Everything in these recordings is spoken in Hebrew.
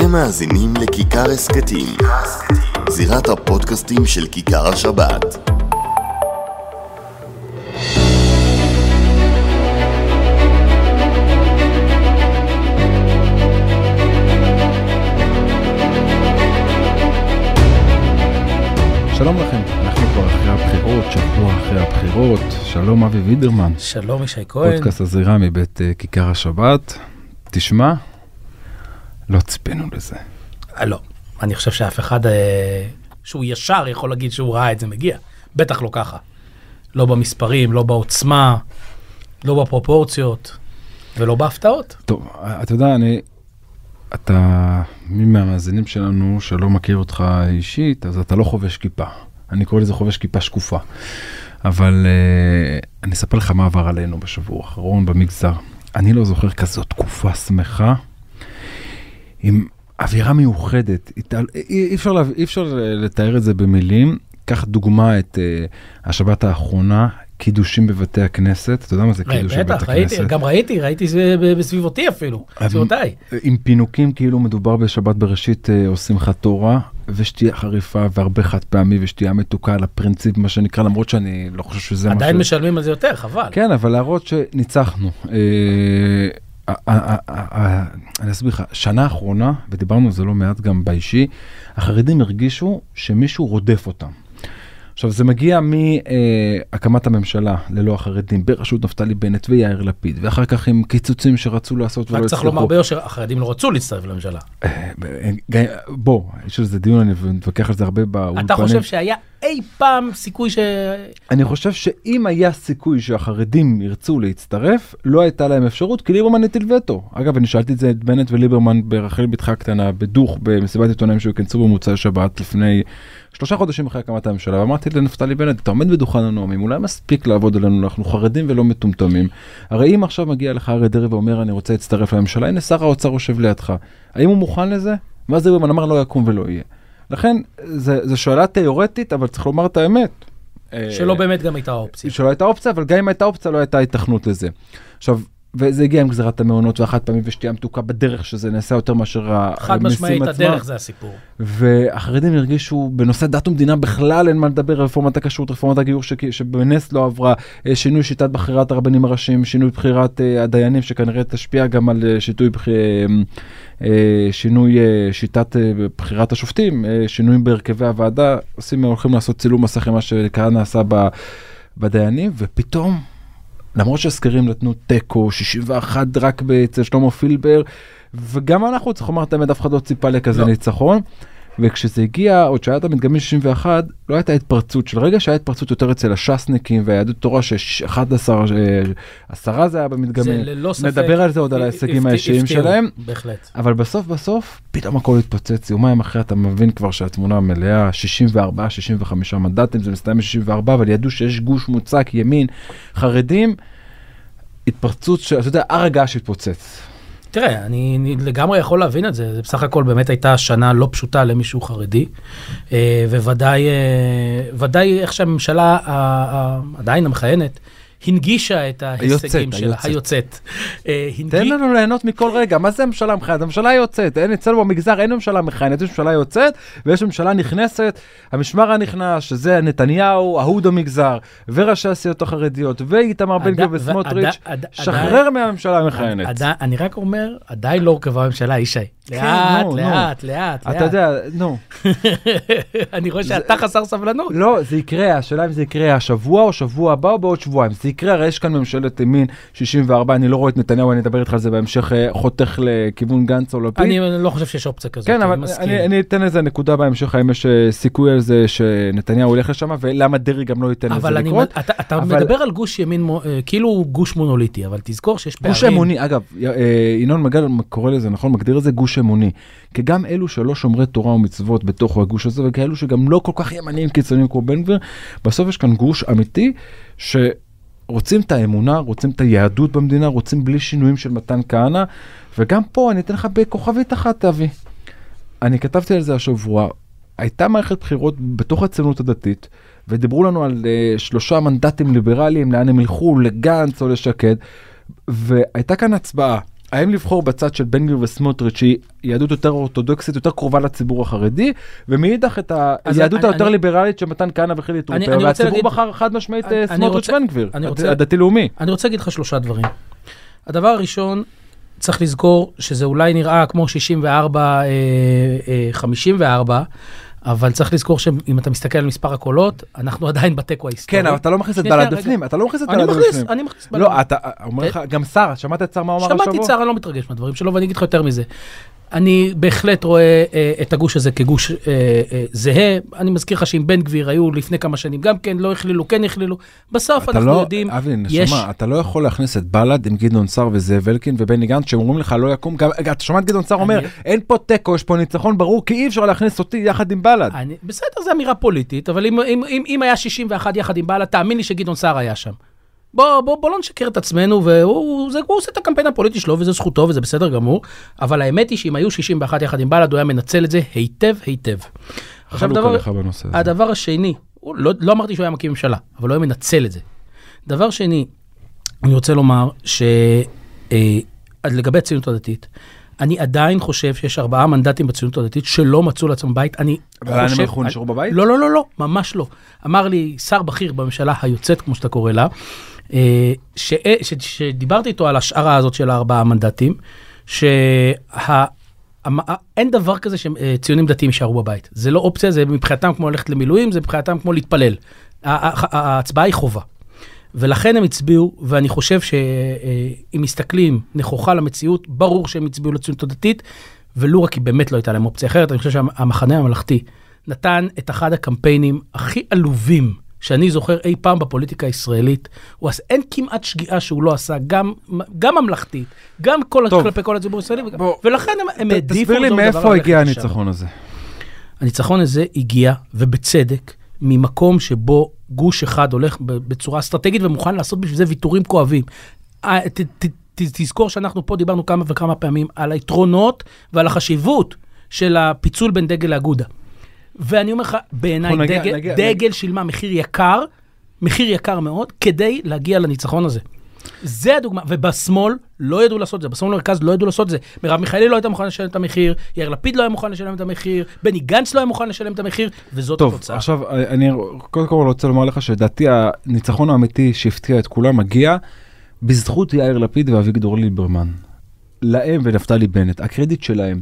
אתם מאזינים לכיכר הסכתים, זירת הפודקאסטים של כיכר השבת. שלום לכם, אנחנו כבר אחרי הבחירות, שבוע אחרי הבחירות. שלום אבי וידרמן, שלום ישי כהן. פודקאסט הזירה מבית אה, כיכר השבת. תשמע, לא ציפינו לזה. אה, לא, אני חושב שאף אחד אה, שהוא ישר יכול להגיד שהוא ראה את זה מגיע. בטח לא ככה. לא במספרים, לא בעוצמה, לא בפרופורציות ולא בהפתעות. טוב, אתה יודע, אני... אתה, מי מהמאזינים שלנו שלא מכיר אותך אישית, אז אתה לא חובש כיפה. אני קורא לזה חובש כיפה שקופה. אבל uh, אני אספר לך מה עבר עלינו בשבוע האחרון במגזר. אני לא זוכר כזאת תקופה שמחה, עם אווירה מיוחדת. אי, אי, אפשר, לה, אי אפשר לתאר את זה במילים. קח דוגמה את uh, השבת האחרונה, קידושים בבתי הכנסת, אתה יודע מה זה קידוש בבית בטח, הכנסת? ראיתי, גם ראיתי, ראיתי זה בסביבותי אפילו, בסביבותיי. עם פינוקים כאילו מדובר בשבת בראשית אה, או שמחת תורה, ושתייה חריפה והרבה חד פעמי ושתייה מתוקה על הפרינציפ, מה שנקרא, למרות שאני לא חושב שזה מה ש... עדיין משלמים על זה יותר, חבל. כן, אבל להראות שניצחנו. אה, אה, אה, אני אסביר לך, שנה האחרונה, ודיברנו על זה לא מעט גם באישי, החרדים הרגישו שמישהו רודף אותם. עכשיו זה מגיע מהקמת הממשלה ללא החרדים בראשות נפתלי בנט ויאיר לפיד ואחר כך עם קיצוצים שרצו לעשות ולא רק צריך לומר ביושר, החרדים לא רצו להצטרף לממשלה. בוא, יש על זה דיון, אני מתווכח על זה הרבה באולפנים. אתה חושב שהיה אי פעם סיכוי ש... אני חושב שאם היה סיכוי שהחרדים ירצו להצטרף, לא הייתה להם אפשרות, כי ליברמן הטיל וטו. אגב, אני שאלתי את זה את בנט וליברמן ברחל בתך הקטנה, בדוך, במסיבת עיתונאים שכנסו במוצאי שבת לפני שלושה חודשים אחרי הקמת הממשלה, ואמרתי לנפתלי בנט, אתה עומד בדוכן הנואמים, אולי מספיק לעבוד עלינו, אנחנו חרדים ולא מטומטמים. הרי אם עכשיו מגיע לך אריה דרעי ואומר, אני רוצה להצטרף לממשלה, הנה שר האוצר יושב לידך. האם הוא מוכן לזה? ואז ליברמן אמר, לא יקום ולא יהיה. לכן, זו שאלה תיאורטית, אבל צריך לומר את האמת. שלא באמת גם הייתה אופציה. שלא הייתה אופציה, אבל גם אם הייתה אופציה, לא הייתה התכנות לזה. עכשיו, וזה הגיע עם גזירת המעונות והחד פעמים ושתייה מתוקה בדרך, שזה נעשה יותר מאשר המיסים עצמם. חד משמעית, הדרך זה הסיפור. והחרדים הרגישו, בנושא דת ומדינה בכלל אין מה לדבר, רפורמת הכשרות, רפורמת הגיור ש... שבנס לא עברה, אה, שינוי שיטת בחירת הרבנים הראשיים, שינוי בחירת uh, הדיינים, שכנראה תשפיע גם על uh, שיטוי בח... שינוי שיטת בחירת השופטים, שינויים בהרכבי הוועדה, עושים, הולכים לעשות צילום מסך עם מה שכאן נעשה ב... בדיינים, ופתאום... למרות שהסקרים נתנו תיקו, 61 רק אצל שלמה פילבר, וגם אנחנו צריכים לומר את האמת, אף אחד לא ציפה לכזה לא. ניצחון. וכשזה הגיע, עוד שהיה את המדגמי 61, לא הייתה התפרצות של רגע שהיה התפרצות יותר אצל הש"סניקים והיהדות תורה, ש-11, עשרה זה היה במדגמי. זה ללא ספק. נדבר על זה עוד על ההישגים האישיים שלהם. בהחלט. אבל בסוף בסוף, פתאום הכל התפוצץ, יומיים אחרי אתה מבין כבר שהתמונה מלאה, 64, 65 מנדטים, זה מסתיים ב-64, אבל ידעו שיש גוש מוצק, ימין, חרדים, התפרצות, של, אתה יודע, הר הגעש התפוצץ. תראה, אני, אני לגמרי יכול להבין את זה, זה בסך הכל באמת הייתה שנה לא פשוטה למישהו חרדי, אה, וודאי ודאי איך שהממשלה עדיין המכהנת, הנגישה את ההישגים שלה, היוצאת. אה, תן לנו ליהנות מכל רגע, מה זה ממשלה מכהנת? הממשלה יוצאת, אין אצלנו במגזר, אין ממשלה מכהנת, יש ממשלה יוצאת ויש ממשלה נכנסת, המשמר הנכנס, שזה נתניהו, אהוד המגזר, וראשי הסיעות החרדיות, ואיתמר בן גביר וסמוטריץ', שחרר מהממשלה המכהנת. אני רק אומר, עדיין לא הורכבה הממשלה, ישי. לאט, לאט, לאט, לאט. אתה יודע, נו. אני רואה שאתה חסר סבלנות. לא, זה יקרה, השאלה אם זה יקרה השבוע או שבוע הבא או בעוד שבועיים. זה יקרה, הרי יש כאן ממשלת ימין 64, אני לא רואה את נתניהו, אני אדבר איתך על זה בהמשך, חותך לכיוון גנץ או לפיד. אני לא חושב שיש אופציה כזאת, כן, אבל אני אתן איזה נקודה בהמשך, האם יש סיכוי על זה שנתניהו ילך לשם, ולמה דרי גם לא ייתן לזה לקרות. אבל אתה מדבר על גוש ימין, כאילו גוש מונוליטי, אבל תזכור שיש פערים. גוש אמוני, אגב, ינון מגל קורא לזה, נכון, מגדיר את זה גוש אמוני. כי גם אלו שלא שומרי תורה ומצוות בתוך הגוש הזה, וכאלו שגם לא כל כך ימניים קיצוניים כמו בן גביר, בסוף יש כאן גוש אמיתי, שרוצים את האמונה, רוצים את היהדות במדינה, רוצים בלי שינויים של מתן כהנא, וגם פה אני אתן לך בכוכבית אחת, אבי. אני כתבתי על זה השבוע, הייתה מערכת בחירות בתוך הציונות הדתית, ודיברו לנו על uh, שלושה מנדטים ליברליים, לאן הם ילכו, לגנץ או לשקד, והייתה כאן הצבעה האם לבחור בצד של בן גביר וסמוטריץ' שהיא יהדות יותר אורתודוקסית, יותר קרובה לציבור החרדי, ומאידך את היהדות אני- היותר אני- ליברלית של מתן כהנא וחילי טרופר, והציבור להגיד- בחר חד משמעית אה, סמוטריץ' בן גביר, אני רוצה- הדתי-לאומי. אני רוצה להגיד לך שלושה דברים. הדבר הראשון, צריך לזכור שזה אולי נראה כמו 64, אה, אה, 54, אבל צריך לזכור שאם אתה מסתכל על מספר הקולות, אנחנו עדיין בתיקו ההיסטורי. כן, אבל אתה לא מכניס את בל"ד. בפנים, אתה לא מכניס את אני בל"ד מכניס, בפנים. אני מכניס בל"ד. לא, אתה אומר לך, גם שר, שמעת את שר מה הוא אמר השבוע? שמעתי את שר, אני לא מתרגש מהדברים שלו, ואני אגיד לך יותר מזה. אני בהחלט רואה אה, את הגוש הזה כגוש אה, אה, זהה. אני מזכיר לך שעם בן גביר היו לפני כמה שנים, גם כן לא הכלילו, כן הכלילו. בסוף אנחנו לא, יודעים, אבי, יש... נשמה, אתה לא יכול להכניס את בל"ד עם גדעון סער וזאב אלקין ובני גנץ שאומרים לך לא יקום, גם, אתה שומע את גדעון סער אומר, אין פה תיקו, יש פה ניצחון ברור, כי אי אפשר להכניס אותי יחד עם בל"ד. אני, בסדר, זו אמירה פוליטית, אבל אם, אם, אם, אם היה 61 יחד עם בל"ד, תאמין לי שגדעון סער היה שם. בוא, בוא, בוא לא נשקר את עצמנו, והוא זה, הוא עושה את הקמפיין הפוליטי שלו, וזה זכותו, וזה בסדר גמור, אבל האמת היא שאם היו 61 יחד עם בל"ד, הוא היה מנצל את זה היטב היטב. עכשיו, דבר, בנושא הזה. הדבר השני, לא, לא אמרתי שהוא היה מקים ממשלה, אבל הוא היה מנצל את זה. דבר שני, אני רוצה לומר ש... אה, לגבי הציונות הדתית, אני עדיין חושב שיש ארבעה מנדטים בציונות הדתית שלא מצאו לעצמם בית. אני ולאן הם חושב... הלכו, נשארו בבית? לא, לא, לא, לא, ממש לא. אמר לי שר בכיר בממשלה היוצאת, כמו שאתה קורא לה, ש... ש... שדיברתי איתו על השערה הזאת של הארבעה מנדטים, שה... אין דבר כזה שציונים דתיים יישארו בבית. זה לא אופציה, זה מבחינתם כמו ללכת למילואים, זה מבחינתם כמו להתפלל. ההצבעה היא חובה. ולכן הם הצביעו, ואני חושב שאם מסתכלים נכוחה למציאות, ברור שהם הצביעו לציונות הדתית, ולו רק כי באמת לא הייתה להם אופציה אחרת, אני חושב שהמחנה הממלכתי נתן את אחד הקמפיינים הכי עלובים שאני זוכר אי פעם בפוליטיקה הישראלית. הוא עשה, אין כמעט שגיאה שהוא לא עשה, גם, גם ממלכתית, גם כל, טוב. כלפי כל הציבור הישראלי, וגם, בוא, ולכן הם, העדיפו... תסביר לי מאיפה הגיע. הניצחון הזה. הניצחון הזה הגיע, ובצדק, ממקום שבו גוש אחד הולך בצורה אסטרטגית ומוכן לעשות בשביל זה ויתורים כואבים. אה, ת- ת- ת- תזכור שאנחנו פה דיברנו כמה וכמה פעמים על היתרונות ועל החשיבות של הפיצול בין דגל לאגודה. ואני אומר לך, בעיניי אנחנו נגיע- דגל, נגיע- דגל שילמה מחיר יקר, מחיר יקר מאוד, כדי להגיע לניצחון הזה. זה הדוגמה, ובשמאל לא ידעו לעשות את זה, בשמאל במרכז לא ידעו לעשות את זה. מרב מיכאלי לא הייתה מוכנה לשלם את המחיר, יאיר לפיד לא היה מוכן לשלם את המחיר, בני גנץ לא היה מוכן לשלם את המחיר, וזאת טוב, התוצאה. עכשיו אני קודם כל רוצה לומר לך שלדעתי הניצחון האמיתי שהפתיע את כולם מגיע בזכות יאיר לפיד ואביגדור ליברמן. להם ונפתלי בנט, הקרדיט שלהם.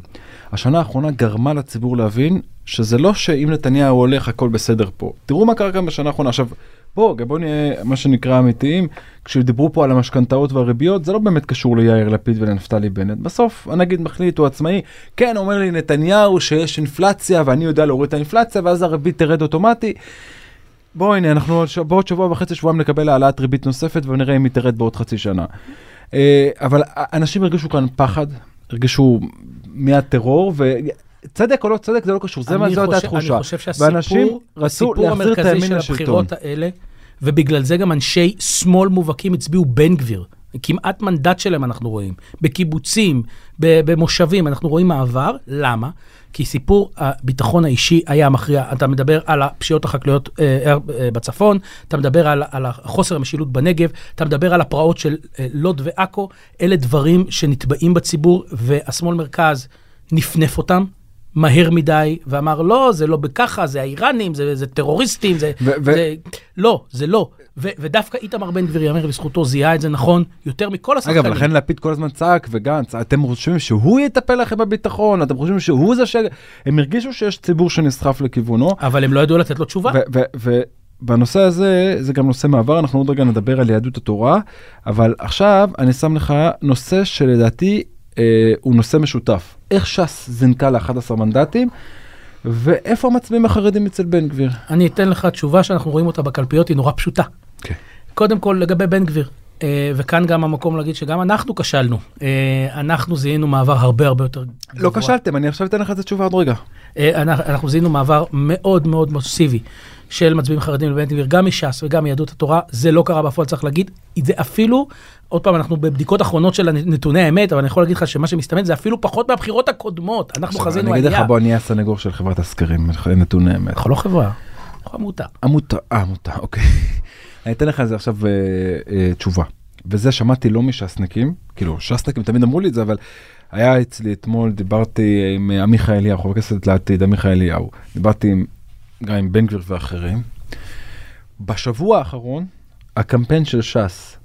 השנה האחרונה גרמה לציבור להבין שזה לא שאם נתניהו הולך הכל בסדר פה. תראו מה קרה כאן בשנה האחרונה. עכשיו, בוא, בוא נהיה מה שנקרא אמיתיים. כשדיברו פה על המשכנתאות והריביות זה לא באמת קשור ליאיר לפיד ולנפתלי בנט. בסוף הנגיד מחליט הוא עצמאי. כן, אומר לי נתניהו שיש אינפלציה ואני יודע להוריד את האינפלציה ואז הריבית תרד אוטומטי. בוא הנה אנחנו בעוד שבוע וחצי שבועיים נקבל העלאת ריבית נוספת ונראה אם היא תרד בעוד חצי שנה. אה, אבל אנשים הרגישו כאן פחד, הרגישו מהטרור וצדק או לא צדק זה לא קשור, זה מה זו הייתה התחושה. אני חושב שהסיפור הסיפור המרכזי של. הבחירות האלה, ובגלל זה גם אנשי שמאל מובהקים הצביעו בן גביר. כמעט מנדט שלהם אנחנו רואים. בקיבוצים, במושבים, אנחנו רואים מעבר. למה? כי סיפור הביטחון האישי היה מכריע. אתה מדבר על הפשיעות החקלאיות אה, אה, בצפון, אתה מדבר על, על החוסר המשילות בנגב, אתה מדבר על הפרעות של אה, לוד ועכו. אלה דברים שנתבעים בציבור, והשמאל מרכז נפנף אותם. מהר מדי, ואמר, לא, זה לא בככה, זה האיראנים, זה, זה טרוריסטים, זה, ו- זה... לא, זה לא. ו- ודווקא איתמר בן גביר, יאמר לזכותו, זיהה את זה נכון יותר מכל השחקנים. אגב, לכן לפיד כל הזמן צעק וגנץ, אתם חושבים שהוא יטפל לכם בביטחון, אתם חושבים שהוא זה ש... הם הרגישו שיש ציבור שנסחף לכיוונו, אבל הם לא ידעו לתת לו תשובה. ובנושא הזה, זה גם נושא מעבר, אנחנו עוד רגע נדבר על יהדות התורה, אבל עכשיו אני שם לך נושא שלדעתי אה, הוא נושא משותף. איך ש"ס זינקה ל-11 מנדטים, ואיפה המצביעים החרדים אצל בן גביר? אני אתן לך תשובה שאנחנו רואים אותה בקלפיות, היא נורא פשוטה. כן. קודם כל, לגבי בן גביר, וכאן גם המקום להגיד שגם אנחנו כשלנו. אה, אנחנו זיהינו מעבר הרבה הרבה יותר גבוה. לא כשלתם, אני עכשיו אתן לך את התשובה עוד רגע. אה, אנחנו, זיהינו מעבר מאוד מאוד מסיבי של מצביעים חרדים לבן גביר, גם מש"ס וגם מיהדות התורה, זה לא קרה בפועל, צריך להגיד. זה אפילו, עוד פעם, אנחנו בבדיקות אחרונות של נתוני האמת, אבל אני יכול להגיד לך שמה שמסתמן זה אפילו פחות מהבחירות הקודמות. אנחנו חזינו אני אגיד עלייה. לך, בוא, אני הסנגור של חברת הסקרים, נתוני אמת. אנחנו לא חברה, אנחנו עמותה. עמותה, אה, עמותה, אוקיי. אני אתן לך על זה עכשיו אה, אה, תשובה. וזה שמעתי לא מש"סניקים, כאילו ש"סניקים תמיד אמרו לי את זה, אבל היה אצלי אתמול, דיברתי עם עמיחי אליהו, חבר הכנסת לעתיד, עמיחי אליהו, דיברתי עם, גם עם בן גביר ואחרים. בשבוע האחרון, הקמפיין של ש"ס,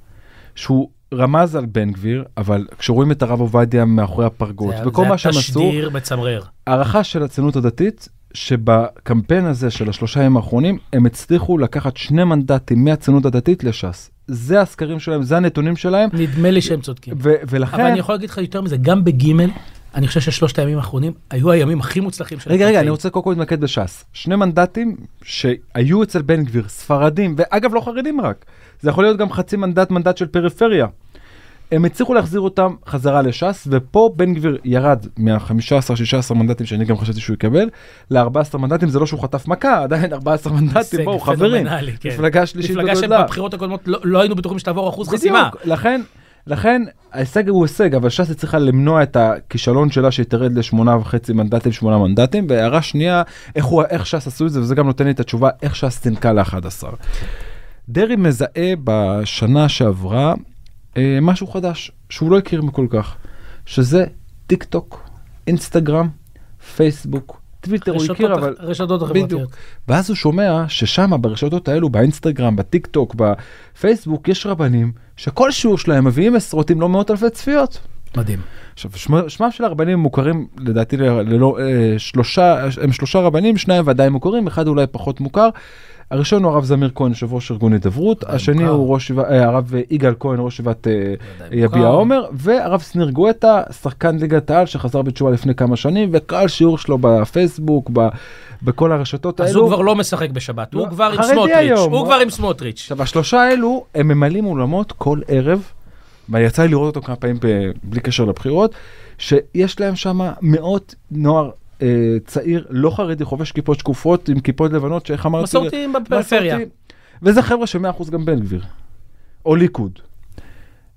שהוא רמז על בן גביר, אבל כשרואים את הרב עובדיה מאחורי הפרגוד, זה- וכל מה שהם זה עשו, התשדיר מצמרר. הערכה של הציונות הדתית, שבקמפיין הזה של השלושה ימים האחרונים, הם הצליחו לקחת שני מנדטים מהציונות הדתית לש"ס. זה הסקרים שלהם, זה הנתונים שלהם, נדמה לי שהם צודקים. ו- ולכן... אבל אני יכול להגיד לך יותר מזה, גם בגימל, אני חושב ששלושת הימים האחרונים היו הימים הכי מוצלחים של רגע, רגע. אני רוצה קודם כל להתמקד בש"ס. שני מנדטים שהיו אצל בן גביר, ספרדים, ואגב, לא חרדים רק. זה יכול להיות גם חצי מנדט, מנדט של פריפריה. הם הצליחו להחזיר אותם חזרה לש"ס, ופה בן גביר ירד מה-15-16 מנדטים שאני גם חשבתי שהוא יקבל, ל-14 מנדטים, זה לא שהוא חטף מכה, עדיין 14 מנדטים, בואו חברים, כן. מפלגה שלישית מפלגה בגודלה. שבבחירות הקודמות לא לא היינו בטוחים שתעבור אחוז חסימה. לכן, לכן ההישג הוא הישג, אבל ש"ס צריכה למנוע את הכישלון שלה שהיא תרד לשמונה וחצי מנדטים, שמונה מנדטים, והערה שנייה, איך, הוא, איך ש"ס עשו את זה, וזה גם נותן לי את התשובה, איך ש"ס זינקה ל-11. דרעי מזהה בשנה שעברה אה, משהו חדש, שהוא לא הכיר מכל כך, שזה טיק טוק, אינסטגרם, פייסבוק, טוויטר, הוא הכיר, אבל... רשתות בדיוק. החברתיות. ואז הוא שומע ששם ברשתות האלו, באינסטגרם, בטיק טוק, בפייסבוק, יש רבנים שכל שיעור שלהם מביאים עשרות אם לא מאות אלפי צפיות. מדהים. עכשיו, שמם שמם של הרבנים מוכרים לדעתי ללא, אה, שלושה, הם שלושה רבנים, שניים ודאי מוכרים, אחד אולי פחות מוכר. הראשון הוא הרב זמיר כהן, יושב ראש ארגון הידברות, השני מוכר. הוא ראש אה, הרב יגאל כהן, ראש ישיבת אה, ודאי יביע. עומר, והרב שניר גואטה, שחקן ליגת העל שחזר בתשובה לפני כמה שנים, וכל שיעור שלו בפייסבוק, ב, בכל הרשתות האלו. אז הוא כבר לא משחק בשבת, הוא לא, כבר עם סמוטריץ'. הוא כבר עם סמוטריץ'. עכשיו השלושה האלו הם ממלאים אולמות כל ערב, ויצא לי לראות אותו כמה פעמים בלי קשר לבחירות, שיש להם שם מאות נוער אה, צעיר, לא חרדי, חובש כיפות שקופות עם כיפות לבנות, שאיך אמרתי? מסורתיים בפריפריה. וזה חבר'ה שמאה אחוז גם בן גביר, או ליכוד.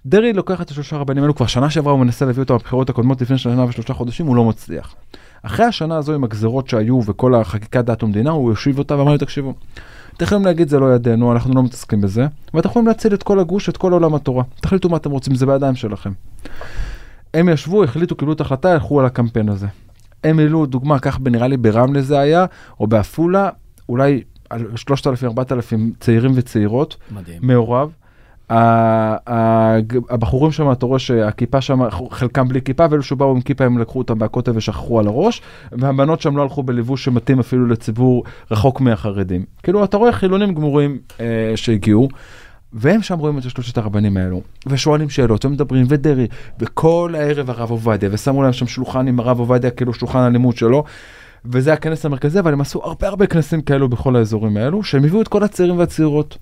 דרעי לוקח את השלושה רבנים האלו, כבר שנה שעברה הוא מנסה להביא אותם בבחירות הקודמות לפני שנה ושלושה חודשים, הוא לא מצליח. אחרי השנה הזו עם הגזרות שהיו וכל החקיקת דת ומדינה, הוא יושיב אותה ואמר לי, תקשיבו, אתם יכולים להגיד זה לא ידינו, אנחנו לא מתעסקים בזה, ואתם יכולים להציל את כל הגוש, את כל עולם התורה. תחליטו מה אתם רוצים, זה בידיים שלכם. הם ישבו, החליטו, קיבלו את ההחלטה, הלכו על הקמפיין הזה. הם העלו דוגמה, כך נראה לי ברמלה זה היה, או בעפולה, אולי על 3,000-4,000 צעירים וצעירות, מדהים. מעורב. הבחורים שם, אתה רואה שהכיפה שם, חלקם בלי כיפה, ואלו שבאו עם כיפה הם לקחו אותם מהכותל ושכחו על הראש, והבנות שם לא הלכו בלבוש שמתאים אפילו לציבור רחוק מהחרדים. כאילו, אתה רואה חילונים גמורים אה, שהגיעו, והם שם רואים את שלושת הרבנים האלו, ושואלים שאלות, ומדברים, ודרעי, וכל הערב הרב עובדיה, ושמו להם שם שולחן עם הרב עובדיה, כאילו שולחן הלימוד שלו. וזה הכנס המרכזי, אבל הם עשו הרבה הרבה כנסים כאלו בכל האזורים האלו, שהם הביאו את כל הצעירים והצעירות.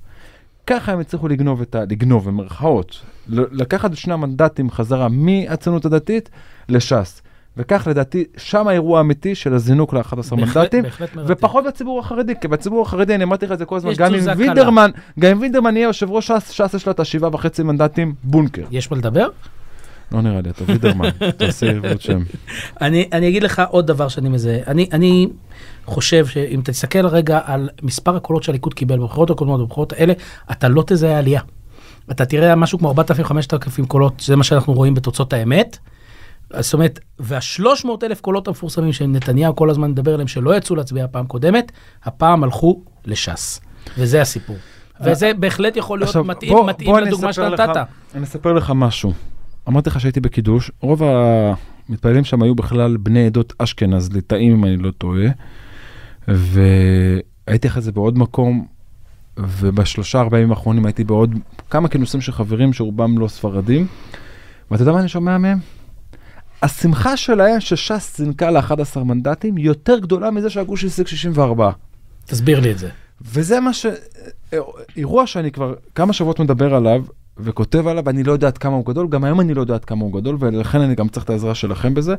ככה הם הצליחו לגנוב את ה... לגנוב במרכאות, לקחת את שני המנדטים חזרה מהציונות הדתית לש"ס. וכך לדעתי, שם האירוע האמיתי של הזינוק ל-11 בהחלט- מנדטים. ופחות בציבור החרדי, כי בציבור החרדי, אני אמרתי לך את זה כל הזמן, גם אם. וינדרמן, גם אם וינדרמן יהיה יושב ראש ש"ס, ש"ס יש לה את השבעה וחצי מנדטים בונקר. יש מה לדבר? לא נראה לי, אתה וינדרמן, תעשה עברות שם. אני, אני אגיד לך עוד דבר שאני מזהה. אני, אני חושב שאם תסתכל רגע על מספר הקולות שהליכוד קיבל בבחירות הקודמות ובבחירות האלה, אתה לא תזהה עלייה. אתה תראה משהו כמו 4,000-5,000 קולות, זה מה שאנחנו רואים בתוצאות האמת. זאת אומרת, וה-300 אלף קולות המפורסמים שנתניהו כל הזמן מדבר עליהם שלא יצאו להצביע פעם קודמת, הפעם הלכו לש"ס. וזה הסיפור. וזה בהחלט יכול להיות עכשיו, מתאים, בוא- מתאים בוא לדוגמה שנתת. אני אספר לך משהו. אמרתי לך שהייתי בקידוש, רוב המתפללים שם היו בכלל בני עדות אשכנז, ליטאים אם אני לא טועה, והייתי אחרי זה בעוד מקום, ובשלושה ארבעה ימים האחרונים הייתי בעוד כמה כינוסים של חברים שרובם לא ספרדים, ואתה יודע מה אני שומע מהם? השמחה שלהם שש"ס זינקה ל-11 מנדטים יותר גדולה מזה שהגוש השיג 64. תסביר לי את זה. וזה מה ש... אירוע שאני כבר כמה שבועות מדבר עליו וכותב עליו, אני לא יודע עד כמה הוא גדול, גם היום אני לא יודע עד כמה הוא גדול, ולכן אני גם צריך את העזרה שלכם בזה.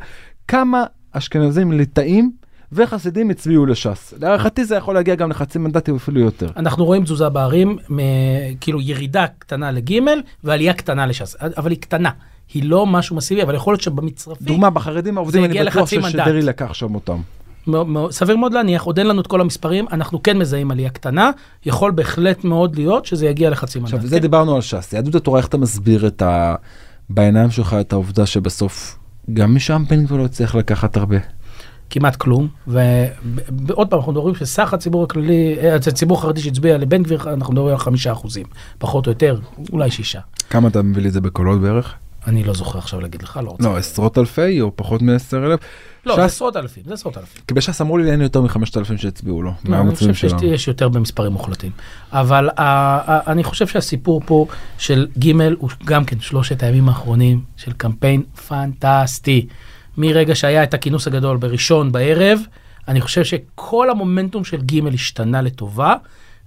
כמה אשכנזים ליטאים וחסידים הצביעו לש"ס. להערכתי זה יכול להגיע גם לחצי מנדטים אפילו יותר. אנחנו רואים תזוזה בערים, מ- כאילו ירידה קטנה לגימל ועלייה קטנה לש"ס, אבל היא קטנה. היא לא משהו מסיבי, אבל יכול להיות שבמצרפי, דוגמה, בחרדים העובדים אני בטוח. שדרעי לקח שם אותם. סביר מאוד להניח, עוד אין לנו את כל המספרים, אנחנו כן מזהים עלייה קטנה, יכול בהחלט מאוד להיות שזה יגיע לחצי מנדט. עכשיו, זה כן? דיברנו על ש"ס. יהדות התורה, איך אתה מסביר את ה... בעיניים שלך את העובדה שבסוף גם משם בן גביר לא הצליח לקחת הרבה. כמעט כלום, ועוד פעם, אנחנו מדברים שסך הציבור הכללי, אה, הציבור החרדי שהצביע לבן גביר, אנחנו מדברים על חמישה אחוזים, פחות או יותר, אולי שישה. כמה אתה מביא לי את זה בקולות בערך? אני לא זוכר עכשיו להגיד לך, לא רוצה. לא, עשרות אלפי או פחות מעשר אלף? לא, זה ש"ס- עשרות אלפים, זה עשרות אלפים. כי בש"ס אמרו לי אין יותר מחמשת אלפים שהצביעו לו, לא, אני מהמצביעים חושב שלנו. שיש יותר במספרים מוחלטים. אבל ה- ה- אני חושב שהסיפור פה של ג' הוא גם כן שלושת הימים האחרונים של קמפיין פנטסטי. מרגע שהיה את הכינוס הגדול בראשון בערב, אני חושב שכל המומנטום של ג' השתנה לטובה,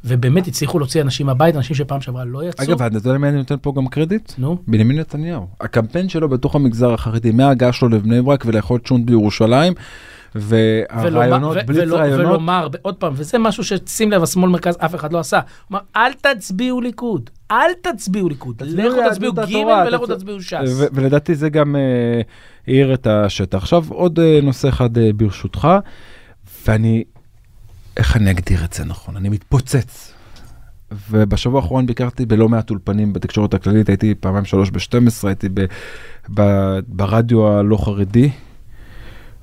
ובאמת הצליחו להוציא אנשים מהבית, אנשים שפעם שעברה לא יצאו. אגב, אתה יודע למי אני נותן פה גם קרדיט? נו, בנימין נתניהו. הקמפיין שלו בתוך המגזר החרדי, מההגעה שלו לבני ברק ולאכול צ'ונט בירושלים, והרעיונות, ולא- רעיונות, ולומר, עוד פעם, וזה משהו ששים לב, השמאל מרכז אף אחד לא עשה. אמר, אל תצביעו ליכוד, אל תצביעו ליכוד, לכו תצביעו יהדות ג' התורה, ולכו תצ- תצביעו ש"ס. ולדעתי זה גם אה, העיר את השטח. עכשיו עוד אה, נושא אחד אה, ברשותך, ואני, איך אני אגדיר את זה נכון? אני מתפוצץ. ובשבוע האחרון ביקרתי בלא מעט אולפנים בתקשורת הכללית, הייתי פעמיים שלוש ב-12, הייתי ב- ב- ברדיו הלא חרדי,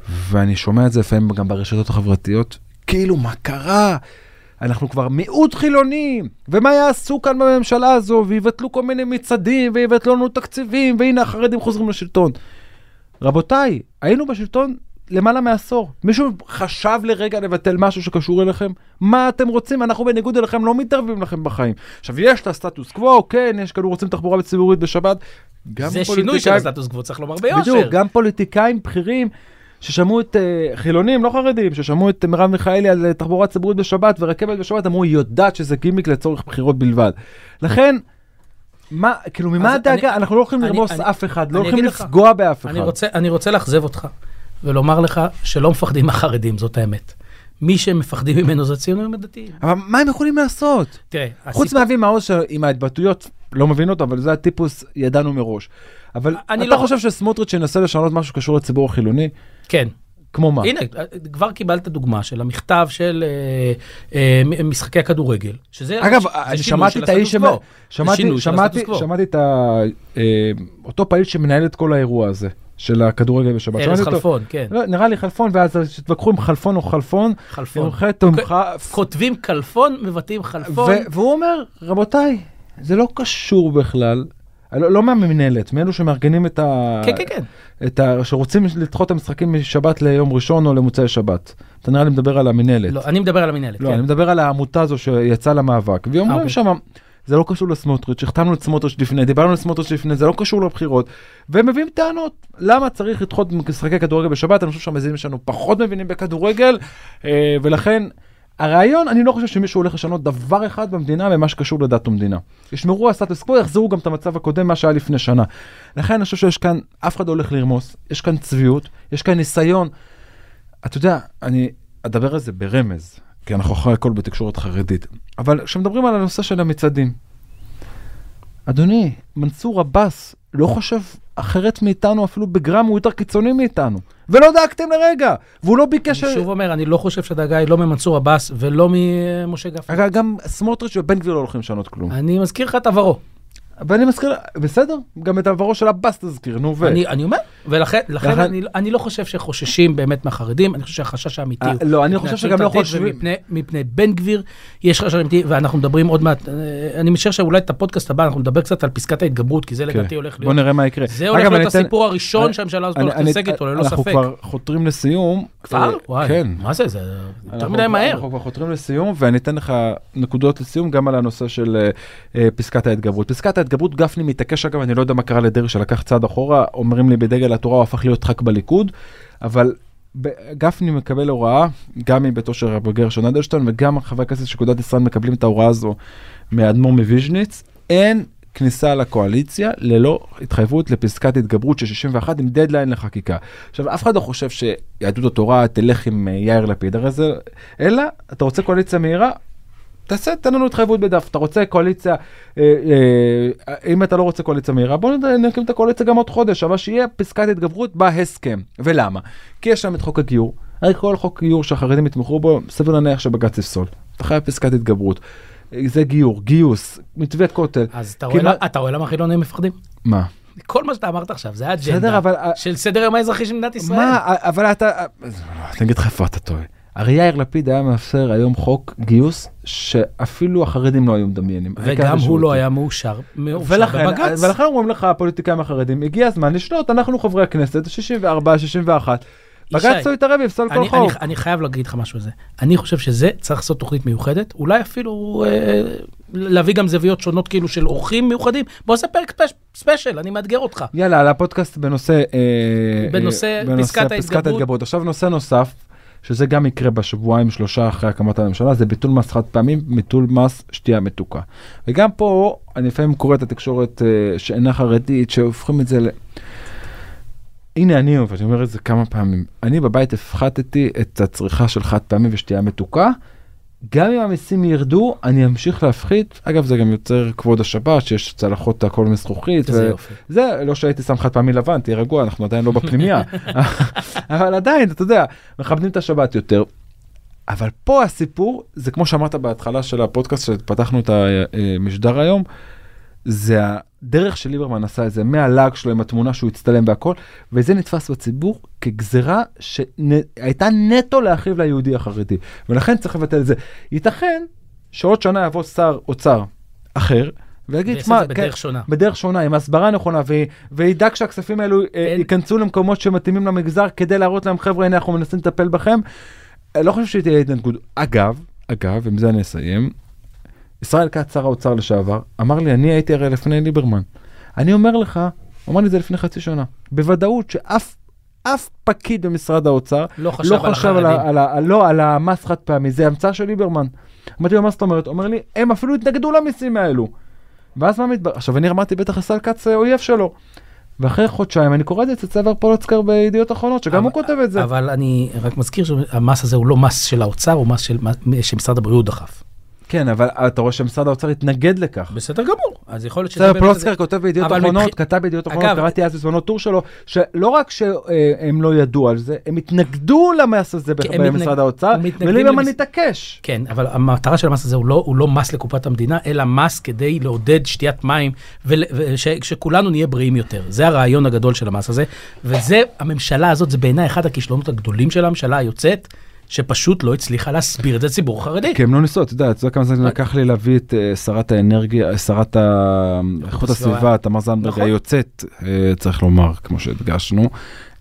ואני שומע את זה לפעמים גם ברשתות החברתיות, כאילו מה קרה? אנחנו כבר מיעוט חילוני, ומה יעשו כאן בממשלה הזו, ויבטלו כל מיני מצעדים, ויבטלו לנו תקציבים, והנה החרדים חוזרים לשלטון. רבותיי, היינו בשלטון למעלה מעשור. מישהו חשב לרגע לבטל משהו שקשור אליכם? מה אתם רוצים? אנחנו בניגוד אליכם לא מתערבים לכם בחיים. עכשיו, יש את הסטטוס קוו, כן, יש כאלו רוצים תחבורה ציבורית בשבת. גם זה שינוי של פוליטיקאים- הסטטוס קוו, צריך לומר ביושר. בדיוק, גם פוליטיקאים בכירים ששמעו את uh, חילונים, לא חרדים, ששמעו את מרב מיכאלי על uh, תחבורה ציבורית בשבת ורכבת בשבת, אמרו, היא יודעת שזה גימיק לצורך בחירות בלבד. לכן, מה, כאילו, ממה הדאגה? אנחנו לא הולכים לרמוס אף אחד, לא הולכים לפגוע באף אחד. אני רוצה לאכזב אותך ולומר לך שלא מפחדים מהחרדים, זאת האמת. מי שמפחדים ממנו זה הציונים הדתיים. אבל מה הם יכולים לעשות? תראה, חוץ הסיפור- מאבי מעוז שעם ההתבטאויות, לא מבין אותו, אבל זה הטיפוס, ידענו מראש. אבל אני אתה לא- חושב שסמוטריץ' ינסה לשנות משהו שקשור לציבור החילוני? כן. כמו מה? הנה, כבר קיבלת דוגמה של המכתב של אה, אה, משחקי הכדורגל, שזה אגב, זה אני שמעתי את האיש, שמעתי, שמעתי. שמעתי את ה... אה, אותו פעיל שמנהל את כל האירוע הזה, של הכדורגל בשבת. ארז חלפון, כן. לא, נראה לי חלפון, ואז התווכחו עם חלפון או חלפון. חלפון. תומכה. כותבים כלפון, מבטאים חלפון. והוא אומר, רבותיי, זה לא קשור בכלל. לא, לא מהמנהלת, מאלו שמארגנים את ה... כן, כן, כן. את ה... שרוצים לדחות את המשחקים משבת ליום ראשון או למוצאי שבת. אתה נראה לי מדבר על המנהלת. לא, אני מדבר על המנהלת, לא, כן. אני מדבר על העמותה הזו שיצאה למאבק, והיא אומרים אוקיי. שם, זה לא קשור לסמוטריץ', החתמנו את סמוטריץ' לפני, דיברנו על סמוטריץ' לפני, זה לא קשור לבחירות, והם מביאים טענות, למה צריך לדחות משחקי כדורגל בשבת, אני חושב שהמזינים שלנו פחות מבינים בכדורגל, אה, ולכן הרעיון, אני לא חושב שמישהו הולך לשנות דבר אחד במדינה במה שקשור לדת ומדינה. ישמרו על סטטוס קוו, יחזרו גם את המצב הקודם, מה שהיה לפני שנה. לכן אני חושב שיש כאן, אף אחד לא הולך לרמוס, יש כאן צביעות, יש כאן ניסיון. אתה יודע, אני אדבר על זה ברמז, כי אנחנו אחרי הכל בתקשורת חרדית, אבל כשמדברים על הנושא של המצעדים, אדוני, מנסור עבאס לא חושב אחרת מאיתנו אפילו בגרם, הוא יותר קיצוני מאיתנו. ולא דאגתם לרגע, והוא לא ביקש... אני שוב אומר, אני לא חושב שהדאגה היא לא ממנסור עבאס ולא ממשה גפני. אגב, גם סמוטריץ' ובן גביר לא הולכים לשנות כלום. אני מזכיר לך את עברו. ואני מזכיר, בסדר, גם את עברו של עבאס תזכיר, נו ו... אני אני אומר, ולכן לכן לכן- אני- אני לא חושב שחוששים באמת מהחרדים, אני חושב שהחשש האמיתי אה, הוא... לא, אני מפני חושב שגם לא חושבים- ומפני- מפני בן גביר, יש חשש אמיתי, ואנחנו מדברים עוד מעט, אה, אני משער שאולי את הפודקאסט הבא אנחנו נדבר קצת על פסקת ההתגברות, כי זה לדעתי כן. הולך בוא להיות... נראה מה יקרה. זה הולך להיות הסיפור הראשון שהממשלה הזאת הולכת להתעסק איתו, ללא אנחנו ספק. כבר חותרים לסיום. כבר? אה, וואי, כן. מה זה, זה יותר אנחנו מדי מהר. אנחנו כבר חותרים לסיום, ואני אתן לך נקודות לסיום גם על הנושא של פסקת ההתגברות. פסקת ההתגברות, גפני מתעקש אגב, אני לא יודע מה קרה לדרעי שלקח צעד אחורה, אומרים לי בדגל התורה הוא הפך להיות ח"כ בליכוד, אבל גפני מקבל הוראה, גם מביתו של רב גרשון אדלשטיין וגם חברי הכנסת של אגודת ישראל מקבלים את ההוראה הזו מאדמו"ר מוויז'ניץ, אין כניסה לקואליציה ללא התחייבות לפסקת התגברות של 61 עם דדליין לחקיקה. עכשיו, אף אחד לא חושב שיהדות התורה תלך עם יאיר לפיד, הרי זה, אלא אתה רוצה קואליציה מהירה, תעשה, תן לנו התחייבות בדף. אתה רוצה קואליציה, אה, אה, אם אתה לא רוצה קואליציה מהירה, בוא נקים את הקואליציה גם עוד חודש, אבל שיהיה פסקת התגברות בהסכם. ולמה? כי יש להם את חוק הגיור. הרי כל חוק גיור שהחרדים יתמכו בו, סביר להניח שבג"ץ יפסול. אתה חייב פסקת התגברות. זה גיור, גיוס, מתווה כותל. אז אתה כי רואה, אתה רואה למה חילונים מפחדים? מה? כל מה שאתה אמרת עכשיו, זה האג'נדה אבל... של סדר היום האזרחי של מדינת ישראל. מה, אבל אתה... לא, אני אגיד לך איפה אתה טועה. הרי יאיר לפיד היה מאפשר היום חוק גיוס שאפילו החרדים לא היו מדמיינים. וגם הוא לא היה מאושר, מאושר בבג"ץ. ולכן אומרים לך הפוליטיקאים החרדים, הגיע הזמן לשלוט, אנחנו חברי הכנסת, 64, 61. ישי, בג"ץ לא יתערב, יפסול כל חוק. אני, אני חייב להגיד לך משהו על זה. אני חושב שזה צריך לעשות תוכנית מיוחדת, אולי אפילו אה, להביא גם זוויות שונות כאילו של אורחים מיוחדים. בוא נעשה פרק spesh, special, אני מאתגר אותך. יאללה, על הפודקאסט בנושא... אה, בנושא אה, פסקת ההתגברות. עכשיו נושא נוסף, שזה גם יקרה בשבועיים שלושה אחרי הקמת הממשלה, זה ביטול מס חד פעמים, ביטול מס שתייה מתוקה. וגם פה, אני לפעמים קורא את התקשורת אה, שאינה חרדית, שהופכים את זה ל... הנה אני, ואני אומר את זה כמה פעמים, אני בבית הפחתתי את הצריכה של חד פעמי ושתייה מתוקה. גם אם המיסים ירדו, אני אמשיך להפחית. אגב, זה גם יוצר כבוד השבת, שיש צלחות הכל מזכוכית. איזה ו- יופי. זה לא שהייתי שם חד פעמי לבן, תהיה רגוע, אנחנו עדיין לא בפנימייה. אבל עדיין, אתה יודע, מכבדים את השבת יותר. אבל פה הסיפור, זה כמו שאמרת בהתחלה של הפודקאסט, שפתחנו את המשדר היום, זה הדרך שליברמן עשה את זה, מהלאג שלו עם התמונה שהוא הצטלם והכל, וזה נתפס בציבור כגזרה שהייתה נטו להכאיב ליהודי החרדי, ולכן צריך לבטל את זה. ייתכן שעוד שנה יבוא שר אוצר אחר, ויגיד, שמע, בדרך שונה." בדרך שונה, עם הסברה נכונה, ו- וידאג שהכספים האלו אה, אין- ייכנסו למקומות שמתאימים למגזר, כדי להראות להם, חבר'ה, הנה אנחנו מנסים לטפל בכם. לא חושב שתהיה התנגדות. אגב, אגב, עם זה אני אסיים, ישראל כץ, שר האוצר לשעבר, אמר לי, אני הייתי הרי לפני ליברמן. אני אומר לך, הוא אמר לי את זה לפני חצי שנה, בוודאות שאף אף פקיד במשרד האוצר לא חשב לא על חשב על. ה- על, ה- לא, על המס חד פעמי, זה המצאה של ליברמן. אמרתי לו, מה זאת אומרת? אומר לי, הם אפילו התנגדו למיסים האלו. ואז מה מתברר? עכשיו אני אמרתי, בטח ישראל כץ אה, אויב שלו. ואחרי חודשיים אני קורא את זה אצל צבר פולצקר בידיעות אחרונות, שגם אבל- הוא כותב את זה. אבל אני רק מזכיר שהמס הזה הוא לא מס של האוצר, הוא מס של- שמשרד הבריאות דחף. כן, אבל אתה רואה שמשרד האוצר התנגד לכך. בסדר גמור, אז יכול להיות שזה בסדר. פולצקר כותב בידיעות אחרונות, כתב בידיעות אחרונות, קראתי אז בזמנו טור שלו, שלא רק שהם לא ידעו על זה, הם התנגדו למס הזה מתנג- במשרד האוצר, וליברמן התעקש. כן, אבל המטרה של המס הזה הוא לא, הוא לא מס לקופת המדינה, אלא מס כדי לעודד שתיית מים, ושכולנו נהיה בריאים יותר. זה הרעיון הגדול של המס הזה, וזה, הממשלה הזאת, זה בעיניי אחד הכישלונות הגדולים של הממשלה היוצאת, שפשוט לא הצליחה להסביר את זה לציבור החרדי. כי הם לא ניסו, אתה יודע, אתה יודע כמה זמן לקח לי להביא את אה, שרת האנרגיה, שרת ה- איכות הסביבה. הסביבה, תמר זנדברג נכון. היוצאת, אה, צריך לומר, כמו שהדגשנו.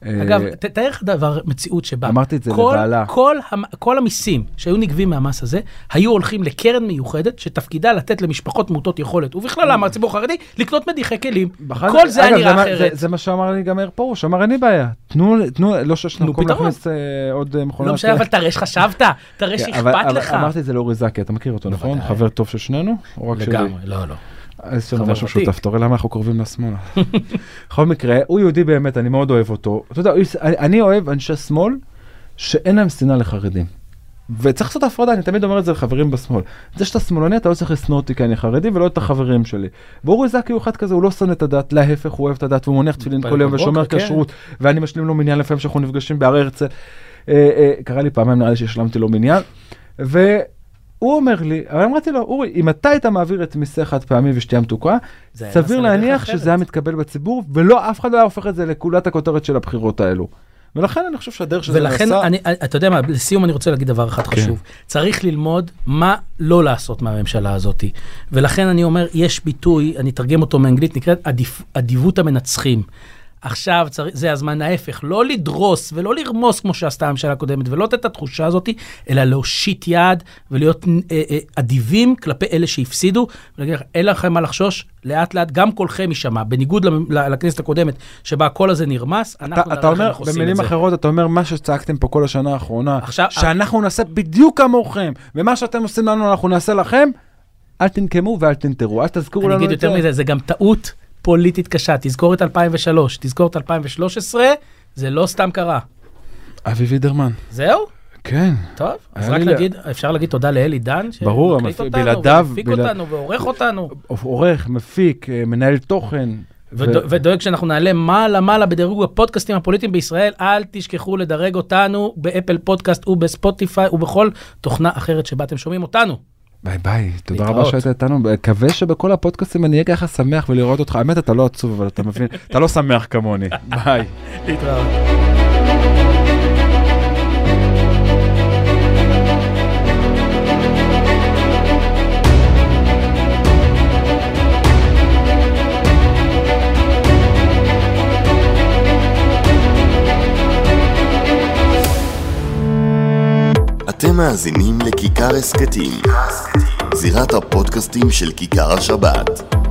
אה, אגב, ת- תאר לך דבר, מציאות שבה אמרתי את זה כל, לבעלה. כל, המ- כל המיסים שהיו נגבים מהמס הזה, היו הולכים לקרן מיוחדת שתפקידה לתת למשפחות מעוטות יכולת, ובכללם מהציבור החרדי, לקנות מדיחי כלים. כל זה היה נראה אחרת. זה, זה מה שאמר לי גם מאיר פרוש, אמר אין לי בעיה, תנו, תנו, לא שיש לנו מקום. להכניס אה, עוד אה, מכונות. לא משנה, אבל תראה שחשבת, תראה כן, אבל לך. אמרתי את זה לאורי זקי, אתה מכיר אותו, נכון? חבר טוב של שנינו? לגמרי, לא, לא. אז יש חבר משהו. שותף, אתה רואה למה אנחנו קרובים לשמאל. בכל מקרה, הוא יהודי באמת, אני מאוד אוהב אותו. אתה יודע, אני- אוהב אנשי שמאל שאין להם שנאה לחרדים. וצריך לעשות הפרדה, אני תמיד אומר את זה לחברים בשמאל. זה שאתה שמאלני, אתה לא צריך לשנוא אותי כי אני חרדי ולא את החברים שלי. ואורי זקי הוא אחד כזה, הוא לא שונא את הדת, להפך, הוא אוהב את הדת והוא מניח תפילין כל יום ושומר כן. כשרות, ואני משלים לו מניין לפעמים שאנחנו נפגשים בהר הרצל. אה, אה, קרה לי פעמיים, נראה לי שהשלמתי לו מניין. והוא אומר לי, אבל אמרתי לו, אורי, אם אתה היית מעביר את מיסי חד פעמי ושתייה מתוקה, סביר להניח אחרת. שזה היה מתקבל בציבור, ולא, אף אחד לא היה הופך את זה לגולת הכותרת של הבחירות האלו. ולכן אני חושב שהדרך שזה ולכן, נעשה... אני, אתה יודע מה, לסיום אני רוצה להגיד דבר אחד כן. חשוב. צריך ללמוד מה לא לעשות מהממשלה הזאת. ולכן אני אומר, יש ביטוי, אני אתרגם אותו מאנגלית, נקראת אדיבות המנצחים. עכשיו צריך, זה הזמן ההפך, לא לדרוס ולא לרמוס כמו שעשתה הממשלה הקודמת, ולא לתת את התחושה הזאת, אלא להושיט יד ולהיות אה, אה, אדיבים כלפי אלה שהפסידו, ולהגיד לך, אין לכם מה לחשוש, לאט לאט גם קולכם יישמע, בניגוד לכנסת הקודמת, שבה הקול הזה נרמס, אנחנו אתה, נראה אתה אומר, עושים את במילים זה. אחרות, אתה אומר מה שצעקתם פה כל השנה האחרונה, עכשיו- שאנחנו נעשה בדיוק כמוכם, ומה שאתם עושים לנו אנחנו נעשה לכם, אל תנקמו ואל תנטרו, אל תזכירו אני לנו אגיד את זה. יותר מזה, זה גם טעות פוליטית קשה. תזכור את 2003, תזכור את 2013, זה לא סתם קרה. אבי וידרמן, זהו? כן. טוב, אז רק להגיד, אפשר להגיד תודה לאלי דן, ברור, בלעדיו- בלעד- אותנו, ועורך אותנו. עורך, מפיק, אה, מנהל תוכן, ודואג, שאנחנו נעלה מעלה מעלה בדירוג הפודקאסטים הפוליטיים בישראל, אל תשכחו לדרג אותנו באפל פודקאסט ובספוטיפיי ובכל תוכנה אחרת שבה אתם שומעים אותנו. ביי ביי, תודה רבה. שהיית איתנו, מקווה שבכל הפודקאסטים אני אהיה ככה שמח ולראות אותך, האמת אתה לא עצוב אבל אתה מבין, אתה לא שמח כמוני, ביי. להתראות. אתם מאזינים לכיכר הסכתים, זירת הפודקאסטים של כיכר השבת.